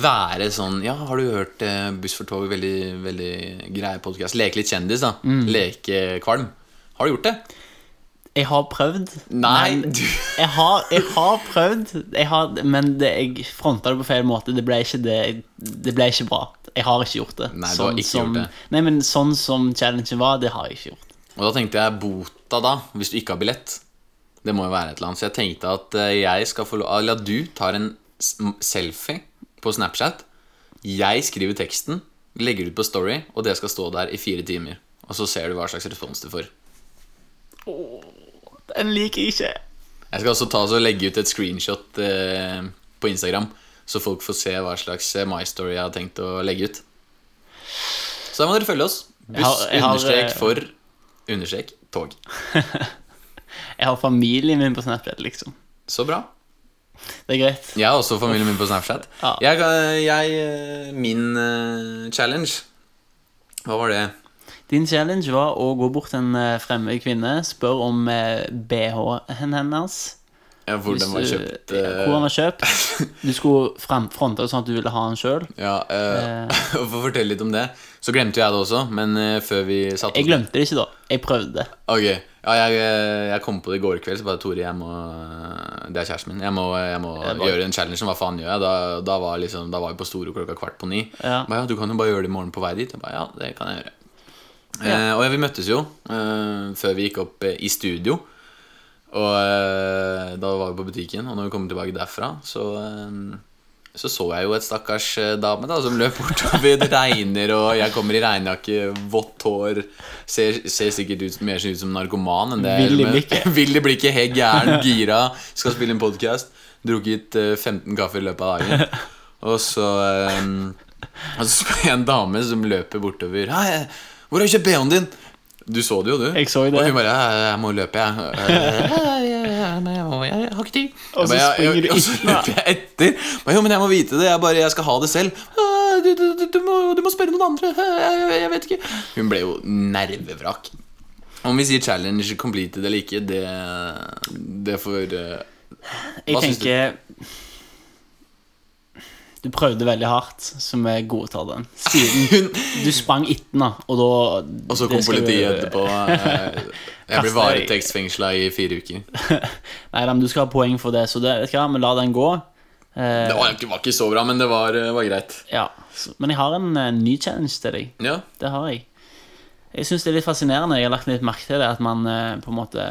være sånn Ja, har du hørt eh, Buss for tog? Veldig, veldig greie podkast. Leke litt kjendis, da. Leke kvalm. Har du gjort det? Jeg har prøvd. Nei, du <laughs> jeg, har, jeg har prøvd, jeg har, men det, jeg fronta det på feil måte. Det ble ikke, det, det ble ikke bra. Jeg har ikke gjort det. Nei, du har ikke som, gjort det. Nei, men sånn som challengen var, det har jeg ikke gjort. Og da tenkte jeg bota, da, hvis du ikke har billett. Det må jo være et eller annet. Så jeg tenkte at eh, jeg skal få lov Eller at du tar en selfie på Snapchat. Jeg skriver teksten, legger ut på Story, og det skal stå der i fire timer. Og så ser du hva slags respons du får. Den liker jeg ikke. Jeg skal også ta og legge ut et screenshot eh, på Instagram, så folk får se hva slags eh, My Story jeg har tenkt å legge ut. Så da må dere følge oss. Buss har- understrek for understrek tog. <laughs> Jeg har familien min på Snapchat, liksom. Så bra. Det er greit. Jeg har også familien min på Snapchat. Ja. Jeg, jeg, eh, min eh, challenge Hva var det? Din challenge var å gå bort til en eh, fremmed kvinne, spørre om BH-en hennes. Ja, hvor den var kjøpt? ja, eh, Hvor den var kjøpt. Du skulle fronte det sånn at du ville ha den sjøl. Ja, og <laughs> For å fortelle litt om det, så glemte jeg det også, men eh, før vi satte Jeg glemte det ikke da. Jeg prøvde. Ok, ja, jeg, eh, jeg kom på det i går kveld, så bare Tore, jeg må Det er kjæresten min. Jeg må, jeg må jeg bare... gjøre en challenge. Hva faen gjør jeg? Da, da, var liksom, da var vi på Storo klokka kvart på ni. Ja. Ba, ja, du kan jo bare gjøre det i morgen på vei dit. Jeg ba, ja, det kan jeg gjøre. Eh, og ja, vi møttes jo eh, før vi gikk opp eh, i studio. Og eh, da var vi på butikken, og når vi kom tilbake derfra, så eh, så så jeg jo et stakkars eh, dame da som løp bortover. Det regner, og jeg kommer i regnjakke, vått hår. Ser, ser sikkert ut, mer ut som narkoman enn det Vill i blikket. <laughs> Vill i blikket, helt gæren, gira. Skal spille en podkast. Drukket eh, 15 kaffe i løpet av dagen. Og så um, Og så spør jeg en dame som løper bortover. Hei, hvor har du kjøpt BH-en din? Du så det jo, du. Jeg så det. Og hun bare «Jeg- Jeg må løpe, jeg. Men <laughs> jeg, jeg har ikke tid. Og så springer du jeg- og så etter. løper jeg etter. Bare, Jo, men jeg må vite det. Jeg, bare, jeg skal ha det selv. «Ah, Du, du, du, du, må, du må spørre noen andre. Jeg, jeg, jeg vet ikke. Hun ble jo nervevrak. Om vi sier challenge completed eller ikke, det, det får eh, Hva syns du? tenker Du prøvde veldig hardt, så vi godtar den. Siden du sprang etter henne, og da Og så kom politiet etterpå. eh, Jeg ble Kaste varetektsfengsla i fire uker. <laughs> Nei da, men du skal ha poeng for det, så det, vet du hva, vi lar den gå. Eh, Det var, ikke- var ikke så bra, men det var, var greit. ja, så, Men jeg har en eh, ny challenge til deg. Ja, Det har jeg. Jeg syns det er litt fascinerende. Jeg har lagt litt merke til det at man eh, på en måte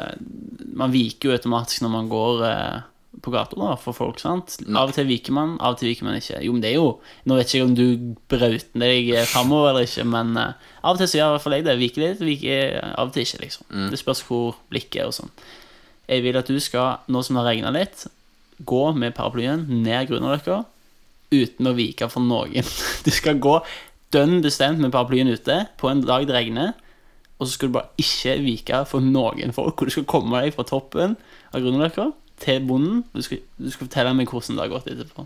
Man viker jo automatisk når man går eh, på gata da, for folk. sant? Av og til viker man, av og til viker man ikke. Jo, men det er jo Nå vet ikke jeg om du brauter deg eh, framover eller ikke, men uh, av og til så gjør i hvert fall jeg det. Viker litt, viker av og til ikke, liksom. Det spørs hvor blikket er og sånn. Jeg vil at du skal, nå som det har regna litt, gå med paraplyen ned Grünerløkka uten å vike for noen. <laughs> Du skal gå dønn bestemt med paraplyen ute på en dag det regner, og så skal du bare ikke vike for noen folk. Hvor du skal komme deg fra toppen av Grünerløkka til bonden. Du skal, du skal fortelle meg hvordan det har gått etterpå.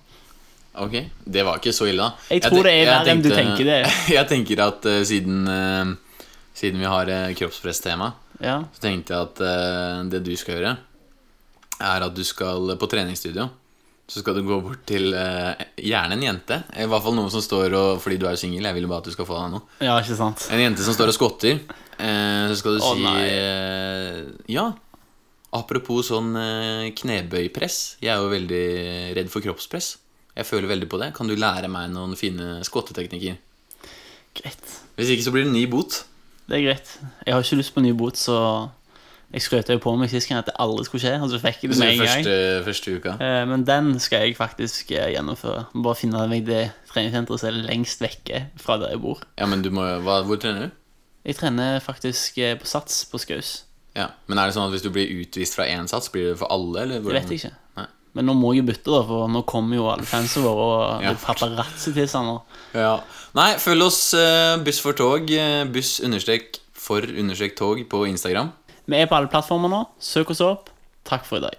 Ok, det var ikke så ille, da. Jeg tror jeg det er verre enn du tenker det. <laughs> Jeg tenker at uh, siden, uh, siden vi har uh, kroppspresstema, Ja. så tenkte jeg at uh, det du skal gjøre, er at du skal på treningsstudio. Så skal du gå bort til gjerne en jente. I hvert fall noen som står og Fordi du er singel, jeg vil bare at du skal få deg noe. ja, ikke sant? En jente som står og skotter. Så skal du oh, si Ja. Apropos sånn eh, knebøypress. Jeg er jo veldig redd for kroppspress. Jeg føler veldig på det. Kan du lære meg noen fine skotteteknikker? Greit. Hvis ikke så blir det ny bot. Det er greit. Jeg har ikke lyst på ny bot, så jeg skrøt jo på meg sist gang at det aldri skulle skje. Og så fikk jeg det med en gang. Første, første uka. Eh, Men den skal jeg faktisk eh, gjennomføre. Bare finne meg det treningssenteret som er lengst vekke fra der jeg bor. Ja, men du må hva, Hvor trener du? Jeg trener faktisk på Sats på Skaus. Ja, Men er det sånn at hvis du blir utvist fra én sats, blir det for alle? Eller Det vet jeg ikke. Nei. Men nå må jeg bytte, da, for nå kommer jo alle fansene våre og Ja. ja. paparazzi-tilstander. Ja. Nei, følg oss eh, Buss for tog. eh, buss understrek for understrek tog på Instagram. Vi er på alle plattformer nå. Søk oss opp. Takk for i dag.